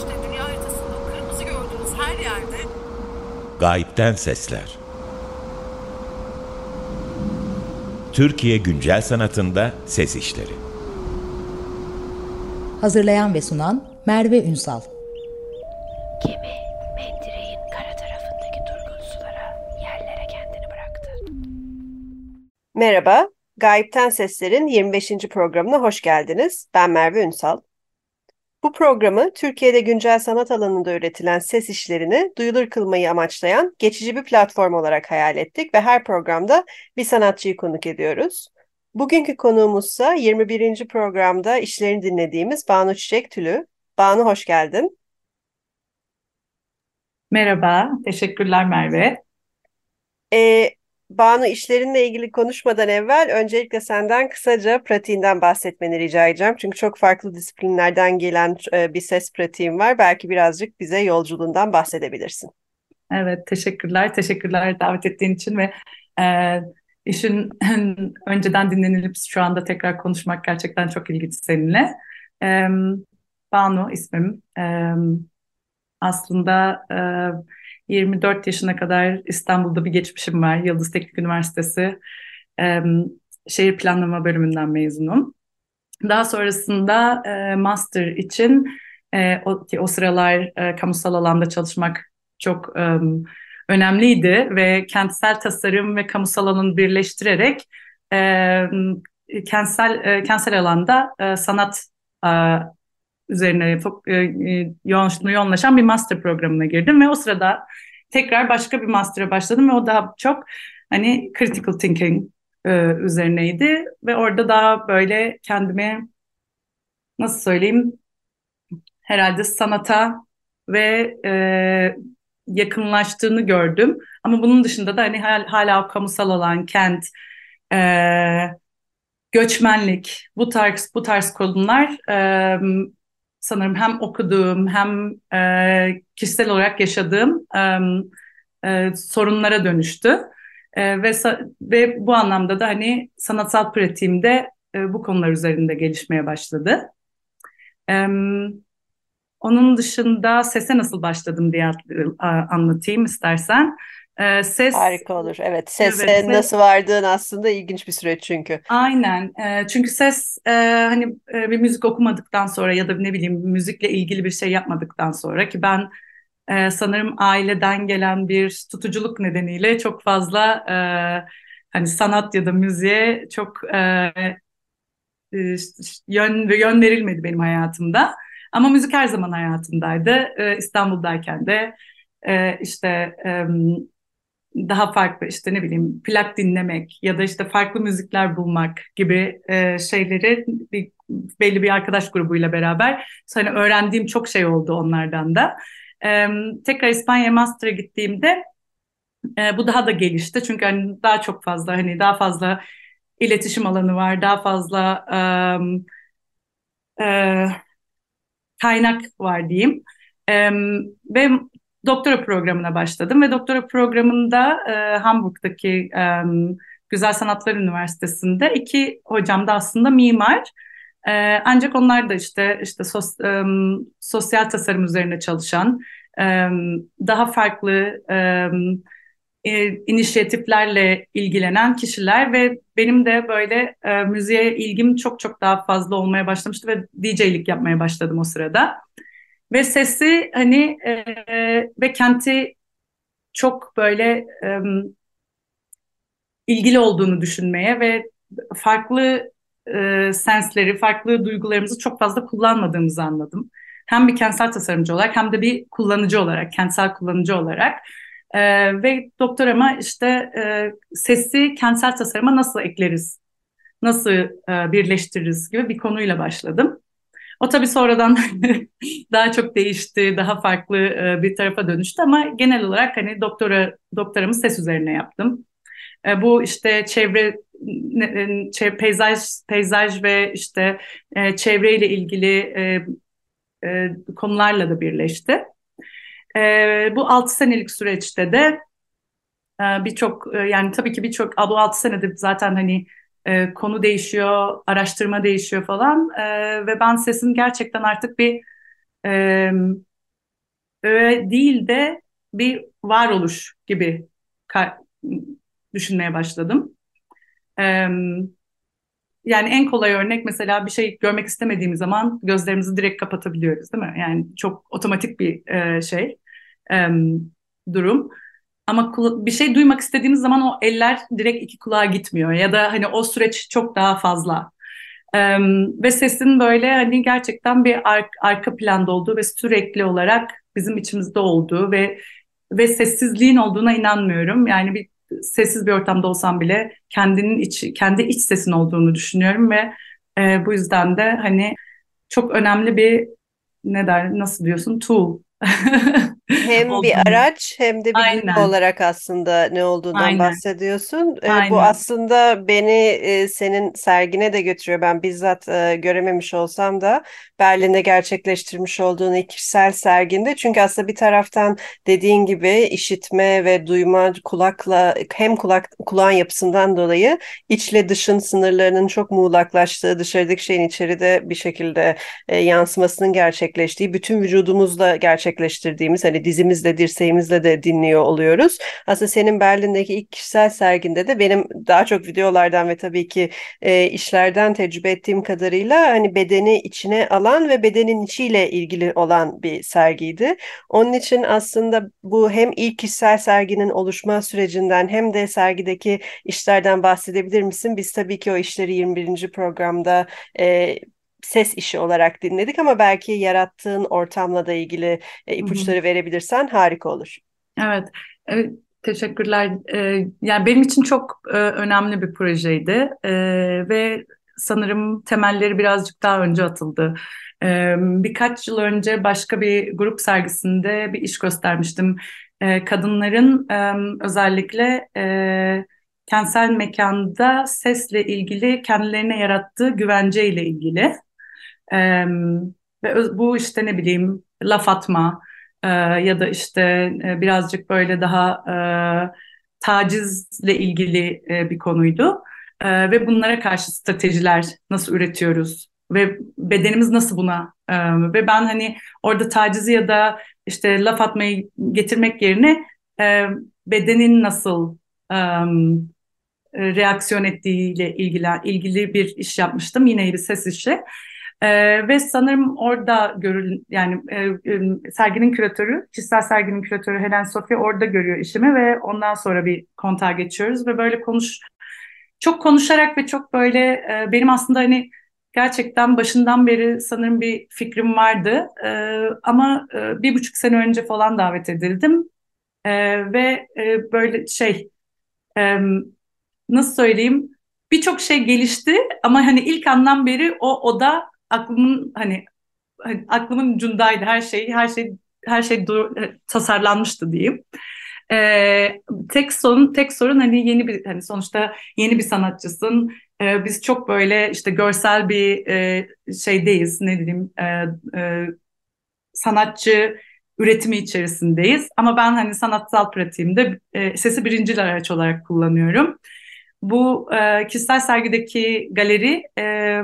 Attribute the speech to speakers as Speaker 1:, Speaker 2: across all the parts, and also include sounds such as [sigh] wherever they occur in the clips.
Speaker 1: işte dünya haritasında kırmızı gördüğünüz her yerde
Speaker 2: Gayipten Sesler Türkiye Güncel Sanatında Ses İşleri
Speaker 3: Hazırlayan ve sunan Merve Ünsal
Speaker 4: Gemi mendireğin kara tarafındaki durgun sulara, yerlere kendini bıraktı.
Speaker 5: Merhaba, Gayipten Sesler'in 25. programına hoş geldiniz. Ben Merve Ünsal. Bu programı Türkiye'de güncel sanat alanında üretilen ses işlerini duyulur kılmayı amaçlayan geçici bir platform olarak hayal ettik ve her programda bir sanatçıyı konuk ediyoruz. Bugünkü konuğumuzsa 21. programda işlerini dinlediğimiz Banu Çiçek Tülü. Banu hoş geldin.
Speaker 6: Merhaba, teşekkürler Merve.
Speaker 5: Ee, Banu işlerinle ilgili konuşmadan evvel öncelikle senden kısaca pratiğinden bahsetmeni rica edeceğim. Çünkü çok farklı disiplinlerden gelen e, bir ses pratiğim var. Belki birazcık bize yolculuğundan bahsedebilirsin.
Speaker 6: Evet, teşekkürler. Teşekkürler davet ettiğin için ve e, işin [clears throat] önceden dinlenilip şu anda tekrar konuşmak gerçekten çok ilginç seninle. E, Banu ismim. E, aslında... E, 24 yaşına kadar İstanbul'da bir geçmişim var. Yıldız Teknik Üniversitesi e, şehir planlama bölümünden mezunum. Daha sonrasında e, master için e, o, o sıralar e, kamusal alanda çalışmak çok e, önemliydi ve kentsel tasarım ve kamusal alanı birleştirerek e, kentsel e, kentsel alanda e, sanat e, üzerine e, e yoğunlaşan bir master programına girdim ve o sırada tekrar başka bir master'a başladım ve o daha çok hani critical thinking e, üzerineydi ve orada daha böyle kendimi nasıl söyleyeyim herhalde sanata ve e, yakınlaştığını gördüm. Ama bunun dışında da hani hala o kamusal alan, kent, e, göçmenlik, bu tarz bu tarz konular e, sanırım hem okuduğum hem e, kişisel olarak yaşadığım e, e, sorunlara dönüştü. E, ve ve bu anlamda da hani sanatsal pratiğimde e, bu konular üzerinde gelişmeye başladı. E, onun dışında sese nasıl başladım diye anlatayım istersen.
Speaker 5: Ee, ses harika olur. Evet, sese evet, ses, nasıl vardığın aslında ilginç bir süreç çünkü.
Speaker 6: Aynen. E, çünkü ses e, hani e, bir müzik okumadıktan sonra ya da ne bileyim müzikle ilgili bir şey yapmadıktan sonra ki ben e, sanırım aileden gelen bir tutuculuk nedeniyle çok fazla e, hani sanat ya da müziğe çok e, e yön yön verilmedi benim hayatımda. Ama müzik her zaman hayatımdaydı. E, İstanbul'dayken de e, işte e, daha farklı işte ne bileyim plak dinlemek ya da işte farklı müzikler bulmak gibi e, şeyleri bir, belli bir arkadaş grubuyla beraber hani öğrendiğim çok şey oldu onlardan da. E, tekrar İspanya Master'a gittiğimde e, bu daha da gelişti çünkü hani daha çok fazla hani daha fazla iletişim alanı var daha fazla e, e, kaynak var diyeyim. E, ve doktora programına başladım ve doktora programında e, Hamburg'daki e, Güzel Sanatlar Üniversitesi'nde iki hocam da aslında mimar. E, ancak onlar da işte işte sos, e, sosyal tasarım üzerine çalışan, e, daha farklı e, e, inisiyatiflerle ilgilenen kişiler ve benim de böyle e, müziğe ilgim çok çok daha fazla olmaya başlamıştı ve DJ'lik yapmaya başladım o sırada. Ve sesi hani e, ve kenti çok böyle e, ilgili olduğunu düşünmeye ve farklı e, sensleri, farklı duygularımızı çok fazla kullanmadığımızı anladım. Hem bir kentsel tasarımcı olarak hem de bir kullanıcı olarak, kentsel kullanıcı olarak. E, ve doktorama işte e, sesi kentsel tasarıma nasıl ekleriz, nasıl e, birleştiririz gibi bir konuyla başladım. O tabii sonradan [laughs] daha çok değişti, daha farklı e, bir tarafa dönüştü ama genel olarak hani doktora doktoramı ses üzerine yaptım. E, bu işte çevre çevre, peyzaj peyzaj ve işte e, çevreyle ilgili e, e, konularla da birleşti. E, bu 6 senelik süreçte de e, birçok e, yani tabii ki birçok bu 6 senede zaten hani e, konu değişiyor, araştırma değişiyor falan e, ve ben sesin gerçekten artık bir e, öğe değil de bir varoluş gibi düşünmeye başladım. Yani en kolay örnek mesela bir şey görmek istemediğimiz zaman gözlerimizi direkt kapatabiliyoruz değil mi? Yani çok otomatik bir şey, durum. Ama bir şey duymak istediğimiz zaman o eller direkt iki kulağa gitmiyor ya da hani o süreç çok daha fazla. Ee, ve sesin böyle hani gerçekten bir ar arka planda olduğu ve sürekli olarak bizim içimizde olduğu ve ve sessizliğin olduğuna inanmıyorum. Yani bir sessiz bir ortamda olsam bile kendinin iç kendi iç sesin olduğunu düşünüyorum ve e, bu yüzden de hani çok önemli bir ne der nasıl diyorsun tool [laughs]
Speaker 5: Hem bir araç hem de bir
Speaker 6: Aynen.
Speaker 5: olarak aslında ne olduğundan
Speaker 6: Aynen.
Speaker 5: bahsediyorsun. Ee,
Speaker 6: Aynen.
Speaker 5: Bu aslında beni e, senin sergine de götürüyor. Ben bizzat e, görememiş olsam da Berlin'de gerçekleştirmiş olduğun ilk kişisel serginde. Çünkü aslında bir taraftan dediğin gibi işitme ve duyma kulakla hem kulak kulağın yapısından dolayı içle dışın sınırlarının çok muğlaklaştığı, dışarıdaki şeyin içeride bir şekilde e, yansımasının gerçekleştiği, bütün vücudumuzla gerçekleştirdiğimiz hani dizimizle, dirseğimizle de dinliyor oluyoruz. Aslında senin Berlin'deki ilk kişisel serginde de benim daha çok videolardan ve tabii ki e, işlerden tecrübe ettiğim kadarıyla hani bedeni içine alan ve bedenin içiyle ilgili olan bir sergiydi. Onun için aslında bu hem ilk kişisel serginin oluşma sürecinden hem de sergideki işlerden bahsedebilir misin? Biz tabii ki o işleri 21. programda e, ses işi olarak dinledik ama belki yarattığın ortamla da ilgili e, ipuçları verebilirsen harika olur.
Speaker 6: Evet, evet teşekkürler. Ee, yani benim için çok e, önemli bir projeydi e, ve sanırım temelleri birazcık daha önce atıldı. E, birkaç yıl önce başka bir grup sergisinde bir iş göstermiştim. E, kadınların e, özellikle e, kentsel mekanda sesle ilgili kendilerine yarattığı güvenceyle ilgili. E, ve bu işte ne bileyim laf atma e, ya da işte e, birazcık böyle daha e, tacizle ilgili e, bir konuydu. E, ve bunlara karşı stratejiler nasıl üretiyoruz ve bedenimiz nasıl buna e, ve ben hani orada tacizi ya da işte laf atmayı getirmek yerine e, bedenin nasıl e, reaksiyon ettiğiyle ilgili, ilgili bir iş yapmıştım. Yine bir ses işi. Ee, ve sanırım orada görül yani e, e, serginin küratörü, kişisel serginin küratörü Helen Sofia orada görüyor işimi ve ondan sonra bir kontağa geçiyoruz ve böyle konuş çok konuşarak ve çok böyle e, benim aslında hani gerçekten başından beri sanırım bir fikrim vardı. E, ama e, bir buçuk sene önce falan davet edildim. E, ve e, böyle şey e, nasıl söyleyeyim? Birçok şey gelişti ama hani ilk andan beri o oda aklımın hani, hani aklımın ucundaydı her şey her şey her şey dur, tasarlanmıştı diyeyim. Ee, tek sorun tek sorun hani yeni bir hani sonuçta yeni bir sanatçısın. Ee, biz çok böyle işte görsel bir e, şeydeyiz ne diyeyim e, e, sanatçı üretimi içerisindeyiz. Ama ben hani sanatsal pratiğimde e, sesi birinci araç olarak kullanıyorum. Bu e, kişisel sergideki galeri e,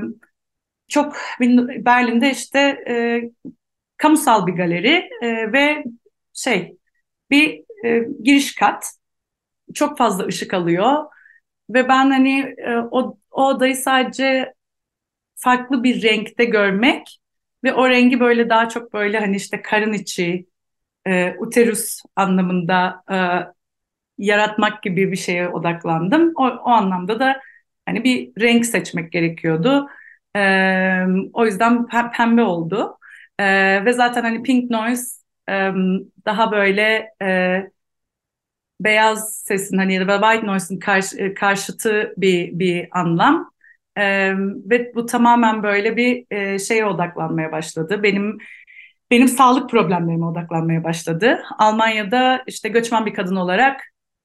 Speaker 6: çok Berlin'de işte e, kamusal bir galeri e, ve şey bir e, giriş kat çok fazla ışık alıyor ve ben hani e, o, o odayı sadece farklı bir renkte görmek ve o rengi böyle daha çok böyle hani işte karın içi e, uterus anlamında e, yaratmak gibi bir şeye odaklandım. O, o anlamda da hani bir renk seçmek gerekiyordu. E, o yüzden pembe oldu. E, ve zaten hani pink noise e, daha böyle e, beyaz sesin hani ya da white noise'ın karşı, karşıtı bir bir anlam. E, ve bu tamamen böyle bir e, şeye odaklanmaya başladı. Benim benim sağlık problemlerime odaklanmaya başladı. Almanya'da işte göçmen bir kadın olarak,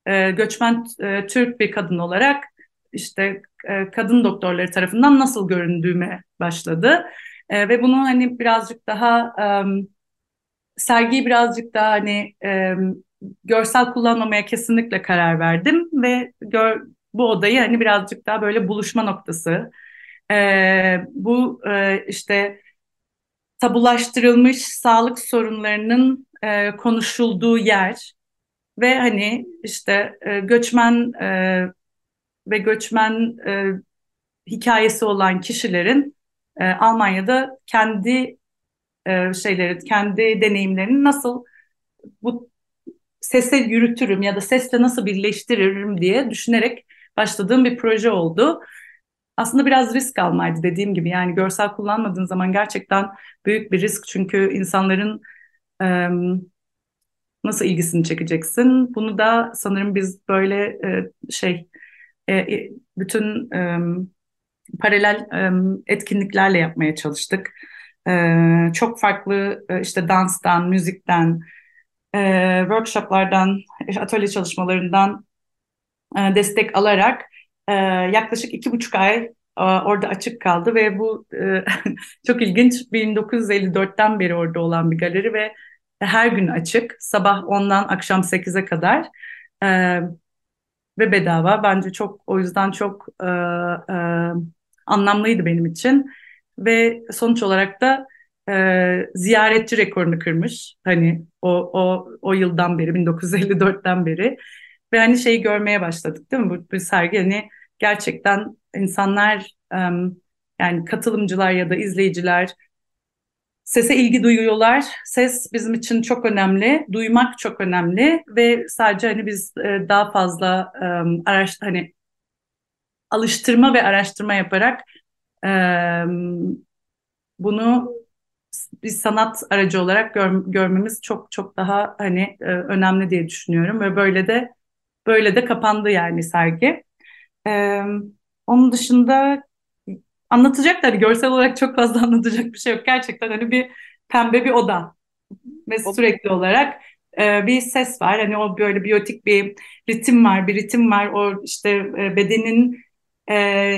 Speaker 6: e, göçmen e, Türk bir kadın olarak işte e, kadın doktorları tarafından nasıl göründüğüme başladı. E, ve bunu hani birazcık daha e, sergiyi birazcık daha hani görsel kullanmamaya kesinlikle karar verdim ve gör, bu odayı hani birazcık daha böyle buluşma noktası. E, bu işte tabulaştırılmış sağlık sorunlarının konuşulduğu yer ve hani işte göçmen ve göçmen e, hikayesi olan kişilerin e, Almanya'da kendi e, şeyleri, kendi deneyimlerini nasıl bu sese yürütürüm ya da sesle nasıl birleştiririm diye düşünerek başladığım bir proje oldu. Aslında biraz risk almaydı dediğim gibi yani görsel kullanmadığın zaman gerçekten büyük bir risk çünkü insanların e, nasıl ilgisini çekeceksin? Bunu da sanırım biz böyle e, şey e, bütün e, paralel e, etkinliklerle yapmaya çalıştık. E, çok farklı e, işte danstan, müzikten, e, workshoplardan, atölye çalışmalarından e, destek alarak e, yaklaşık iki buçuk ay e, orada açık kaldı ve bu e, [laughs] çok ilginç 1954'ten beri orada olan bir galeri ve her gün açık sabah 10'dan akşam 8'e kadar e, ve bedava. Bence çok o yüzden çok e, e, anlamlıydı benim için. Ve sonuç olarak da e, ziyaretçi rekorunu kırmış. Hani o, o, o yıldan beri 1954'ten beri. Ve hani şeyi görmeye başladık değil mi? Bu, bu sergi hani gerçekten insanlar yani katılımcılar ya da izleyiciler sese ilgi duyuyorlar. Ses bizim için çok önemli, duymak çok önemli ve sadece hani biz e, daha fazla araş hani alıştırma ve araştırma yaparak bunu bir sanat aracı olarak gör, görmemiz çok çok daha hani e, önemli diye düşünüyorum ve böyle de böyle de kapandı yani sergi. Onun dışında anlatacak tabii görsel olarak çok fazla [laughs] anlatacak bir şey yok. Gerçekten hani bir pembe bir oda ve sürekli olarak e, bir ses var. Hani o böyle biyotik bir ritim var, bir ritim var. O işte e, bedenin e,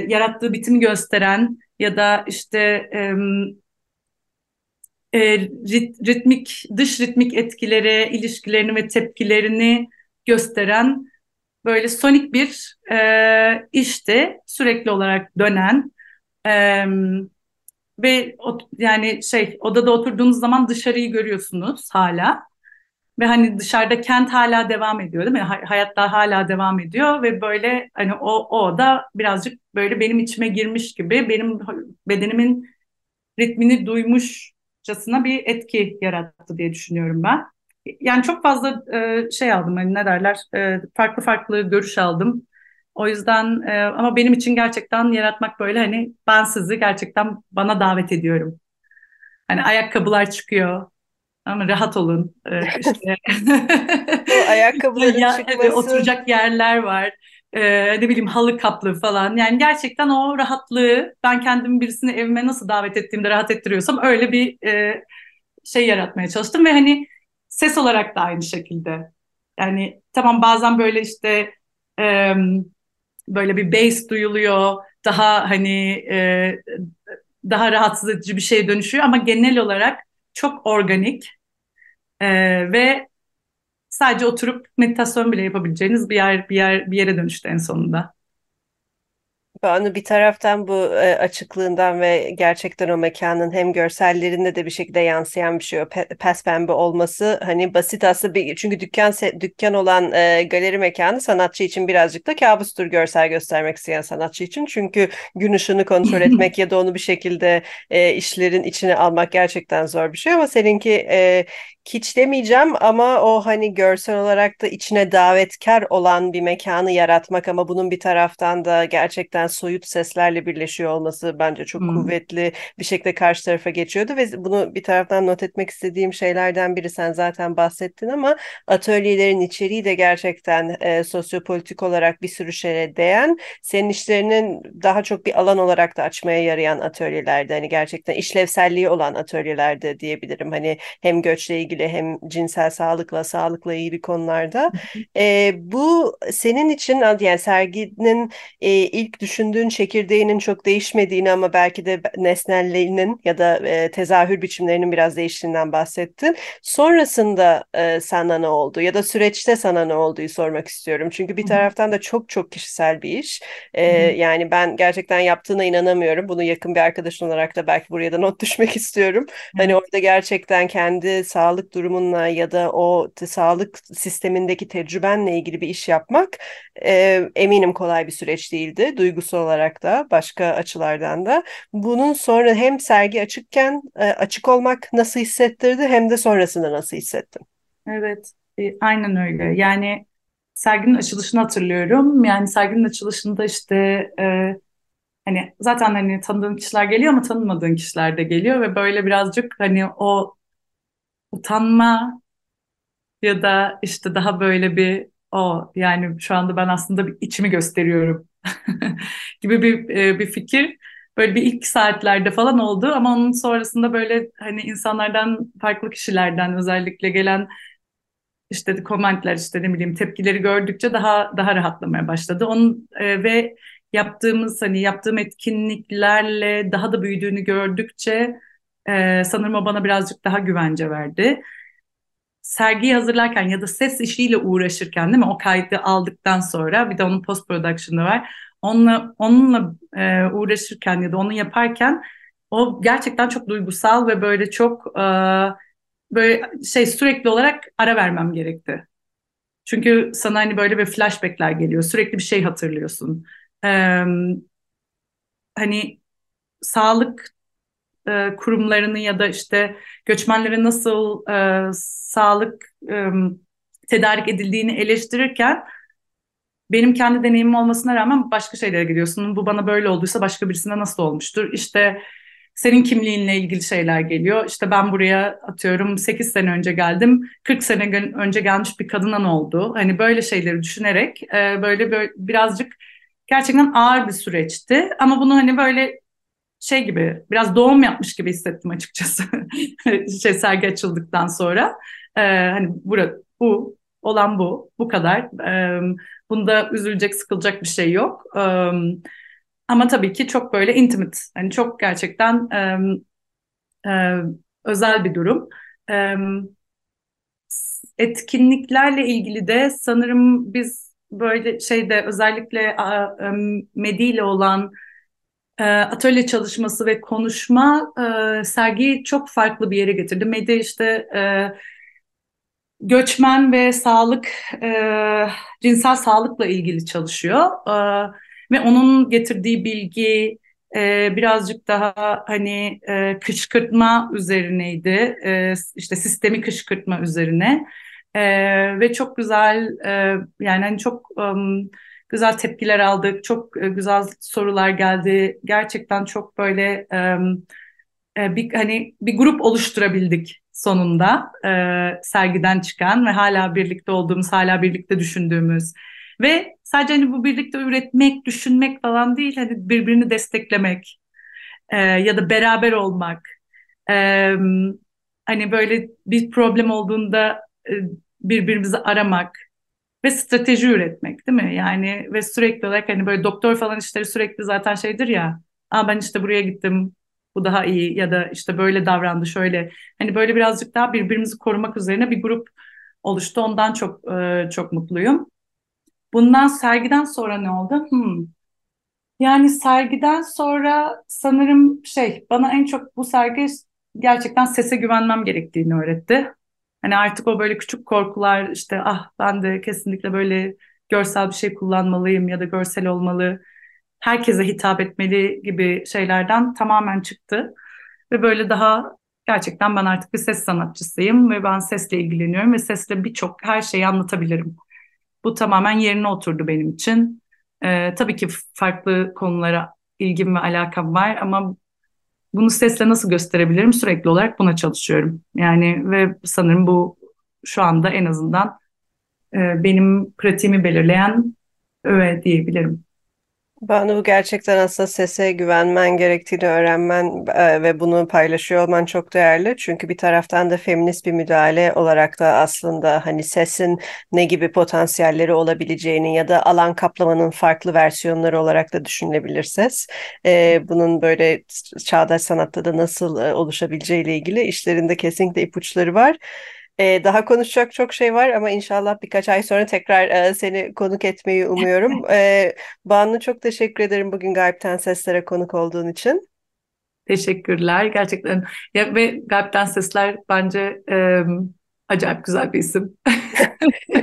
Speaker 6: yarattığı bitimi gösteren ya da işte e, e, rit, ritmik dış ritmik etkileri, ilişkilerini ve tepkilerini gösteren böyle sonik bir e, işte sürekli olarak dönen e, ve o, yani şey odada oturduğunuz zaman dışarıyı görüyorsunuz hala ve hani dışarıda kent hala devam ediyor değil mi? Hayatlar hala devam ediyor ve böyle hani o, o oda birazcık böyle benim içime girmiş gibi benim bedenimin ritmini duymuşçasına bir etki yarattı diye düşünüyorum ben yani çok fazla e, şey aldım hani ne derler e, farklı farklı görüş aldım. O yüzden e, ama benim için gerçekten yaratmak böyle hani ben sizi gerçekten bana davet ediyorum. Hani ayakkabılar çıkıyor ama rahat olun. E, [laughs] işte.
Speaker 5: ayakkabıların ya, çıkması.
Speaker 6: oturacak yerler var. E, ne bileyim halı kaplı falan. Yani gerçekten o rahatlığı ben kendimi birisini evime nasıl davet ettiğimde rahat ettiriyorsam öyle bir e, şey yaratmaya çalıştım ve hani Ses olarak da aynı şekilde. Yani tamam bazen böyle işte e, böyle bir bass duyuluyor. Daha hani e, daha rahatsız edici bir şeye dönüşüyor ama genel olarak çok organik e, ve sadece oturup meditasyon bile yapabileceğiniz bir yer bir yer bir yere dönüştü en sonunda.
Speaker 5: Banu bir taraftan bu e, açıklığından ve gerçekten o mekanın hem görsellerinde de bir şekilde yansıyan bir şey o pe pes pembe olması hani basit aslında bir, çünkü dükkan dükkan olan e, galeri mekanı sanatçı için birazcık da kabustur görsel göstermek isteyen sanatçı için. Çünkü gün ışığını kontrol [laughs] etmek ya da onu bir şekilde e, işlerin içine almak gerçekten zor bir şey. Ama seninki e, kiç demeyeceğim ama o hani görsel olarak da içine davetkar olan bir mekanı yaratmak ama bunun bir taraftan da gerçekten soyut seslerle birleşiyor olması bence çok hmm. kuvvetli bir şekilde karşı tarafa geçiyordu ve bunu bir taraftan not etmek istediğim şeylerden biri sen zaten bahsettin ama atölyelerin içeriği de gerçekten e, sosyopolitik olarak bir sürü şeye değen senin işlerinin daha çok bir alan olarak da açmaya yarayan atölyelerde hani gerçekten işlevselliği olan atölyelerde diyebilirim hani hem göçle ilgili hem cinsel sağlıkla, sağlıkla ilgili konularda. E, bu senin için yani serginin e, ilk düşün düşündüğün çekirdeğinin çok değişmediğini ama belki de nesnelliğinin ya da e, tezahür biçimlerinin biraz değiştiğinden bahsettin. Sonrasında e, sana ne oldu ya da süreçte sana ne olduğu sormak istiyorum. Çünkü bir taraftan da çok çok kişisel bir iş. E, yani ben gerçekten yaptığına inanamıyorum. Bunu yakın bir arkadaşın olarak da belki buraya da not [laughs] düşmek istiyorum. Hani orada gerçekten kendi sağlık durumunla ya da o sağlık sistemindeki tecrübenle ilgili bir iş yapmak e, eminim kolay bir süreç değildi. Duygusal olarak da başka açılardan da. Bunun sonra hem sergi açıkken e, açık olmak nasıl hissettirdi hem de sonrasında nasıl hissettin?
Speaker 6: Evet, e, aynen öyle. Yani serginin açılışını hatırlıyorum. Yani serginin açılışında işte e, hani zaten hani tanıdığın kişiler geliyor ama tanımadığın kişiler de geliyor ve böyle birazcık hani o utanma ya da işte daha böyle bir o yani şu anda ben aslında bir içimi gösteriyorum [laughs] gibi bir e, bir fikir böyle bir ilk saatlerde falan oldu ama onun sonrasında böyle hani insanlardan farklı kişilerden özellikle gelen işte komentler işte ne bileyim tepkileri gördükçe daha daha rahatlamaya başladı. Onun e, ve yaptığımız hani yaptığım etkinliklerle daha da büyüdüğünü gördükçe e, sanırım o bana birazcık daha güvence verdi sergiyi hazırlarken ya da ses işiyle uğraşırken değil mi? O kaydı aldıktan sonra bir de onun post production'ı var. Onunla onunla e, uğraşırken ya da onu yaparken o gerçekten çok duygusal ve böyle çok e, böyle şey sürekli olarak ara vermem gerekti. Çünkü sana hani böyle bir flashbackler geliyor. Sürekli bir şey hatırlıyorsun. Ee, hani sağlık e, kurumlarını ya da işte göçmenlere nasıl e, sağlık e, tedarik edildiğini eleştirirken benim kendi deneyimim olmasına rağmen başka şeylere gidiyorsun. Bu bana böyle olduysa başka birisine nasıl olmuştur? İşte senin kimliğinle ilgili şeyler geliyor. İşte ben buraya atıyorum 8 sene önce geldim. 40 sene önce gelmiş bir kadına ne oldu? Hani böyle şeyleri düşünerek e, böyle, böyle birazcık gerçekten ağır bir süreçti. Ama bunu hani böyle şey gibi biraz doğum yapmış gibi hissettim açıkçası. [laughs] şey sergi açıldıktan sonra. Ee, hani bura, bu olan bu. Bu kadar. Ee, bunda üzülecek, sıkılacak bir şey yok. Ee, ama tabii ki çok böyle intimate. Hani çok gerçekten e, e, özel bir durum. E, etkinliklerle ilgili de sanırım biz böyle şeyde özellikle e, Medi ile olan e, atölye çalışması ve konuşma e, sergiyi çok farklı bir yere getirdi. Medya işte e, göçmen ve sağlık, e, cinsel sağlıkla ilgili çalışıyor. Ve onun getirdiği bilgi birazcık daha hani kışkırtma üzerineydi. İşte sistemi kışkırtma üzerine. Ve çok güzel yani hani çok... Um, güzel tepkiler aldık, çok e, güzel sorular geldi. Gerçekten çok böyle e, bir hani bir grup oluşturabildik sonunda e, sergiden çıkan ve hala birlikte olduğumuz, hala birlikte düşündüğümüz ve sadece hani bu birlikte üretmek, düşünmek falan değil, hani birbirini desteklemek ya da beraber olmak. hani böyle bir problem olduğunda birbirimizi aramak ve strateji üretmek değil mi? Yani ve sürekli olarak hani böyle doktor falan işleri sürekli zaten şeydir ya. Aa ben işte buraya gittim. Bu daha iyi ya da işte böyle davrandı şöyle. Hani böyle birazcık daha birbirimizi korumak üzerine bir grup oluştu. Ondan çok e, çok mutluyum. Bundan sergiden sonra ne oldu? Hmm. Yani sergiden sonra sanırım şey bana en çok bu sergi gerçekten sese güvenmem gerektiğini öğretti. Hani artık o böyle küçük korkular işte ah ben de kesinlikle böyle görsel bir şey kullanmalıyım ya da görsel olmalı, herkese hitap etmeli gibi şeylerden tamamen çıktı. Ve böyle daha gerçekten ben artık bir ses sanatçısıyım ve ben sesle ilgileniyorum ve sesle birçok her şeyi anlatabilirim. Bu tamamen yerine oturdu benim için. Ee, tabii ki farklı konulara ilgim ve alakam var ama bunu sesle nasıl gösterebilirim? Sürekli olarak buna çalışıyorum. Yani ve sanırım bu şu anda en azından e, benim pratiğimi belirleyen öğe diyebilirim.
Speaker 5: Banu gerçekten aslında sese güvenmen gerektiğini öğrenmen ve bunu paylaşıyor olman çok değerli. Çünkü bir taraftan da feminist bir müdahale olarak da aslında hani sesin ne gibi potansiyelleri olabileceğini ya da alan kaplamanın farklı versiyonları olarak da düşünülebilir ses. Bunun böyle çağdaş sanatta da nasıl e, oluşabileceğiyle ilgili işlerinde kesinlikle ipuçları var. Ee, daha konuşacak çok şey var ama inşallah birkaç ay sonra tekrar e, seni konuk etmeyi umuyorum. [laughs] Ee, Banu çok teşekkür ederim bugün Gayipten Seslere konuk olduğun için.
Speaker 6: Teşekkürler gerçekten. Ya ve Galp'ten Sesler bence e, acayip güzel bir isim. [laughs]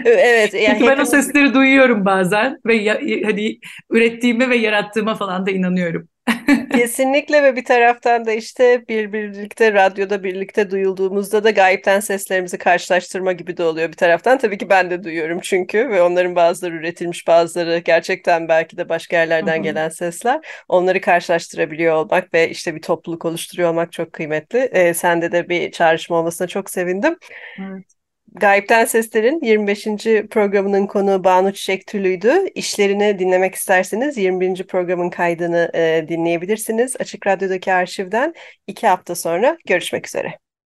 Speaker 5: Evet, [laughs] yani
Speaker 6: Çünkü ben o sesleri duyuyorum bazen ve ya, hani ürettiğime ve yarattığıma falan da inanıyorum. [laughs]
Speaker 5: Kesinlikle ve bir taraftan da işte bir birlikte radyoda birlikte duyulduğumuzda da gayipten seslerimizi karşılaştırma gibi de oluyor bir taraftan. Tabii ki ben de duyuyorum çünkü ve onların bazıları üretilmiş bazıları gerçekten belki de başka yerlerden
Speaker 6: Hı hı.
Speaker 5: gelen sesler. Onları karşılaştırabiliyor olmak ve işte bir topluluk oluşturuyor olmak çok kıymetli. Ee, sende de bir çağrışım olmasına çok sevindim.
Speaker 6: Evet.
Speaker 5: Gayipten Sesler'in 25. programının konuğu Banu Çiçek Tülü'ydü. İşlerini dinlemek isterseniz 21. programın kaydını e, dinleyebilirsiniz. Açık Radyo'daki arşivden iki hafta sonra görüşmek üzere.